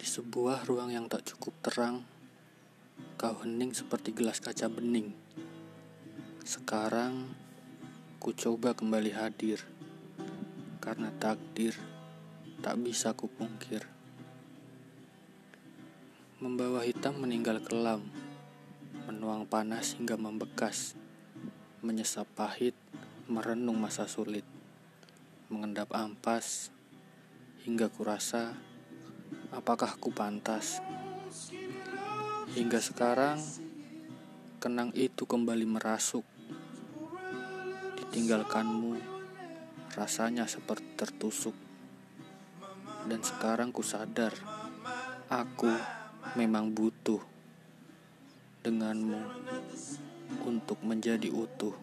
Di sebuah ruang yang tak cukup terang, kau hening seperti gelas kaca bening. Sekarang, ku coba kembali hadir, karena takdir tak bisa kupungkir. Membawa hitam meninggal kelam, menuang panas hingga membekas, menyesap pahit, merenung masa sulit, mengendap ampas, hingga kurasa apakah ku pantas? Hingga sekarang, kenang itu kembali merasuk. Ditinggalkanmu, rasanya seperti tertusuk. Dan sekarang ku sadar, aku memang butuh denganmu untuk menjadi utuh.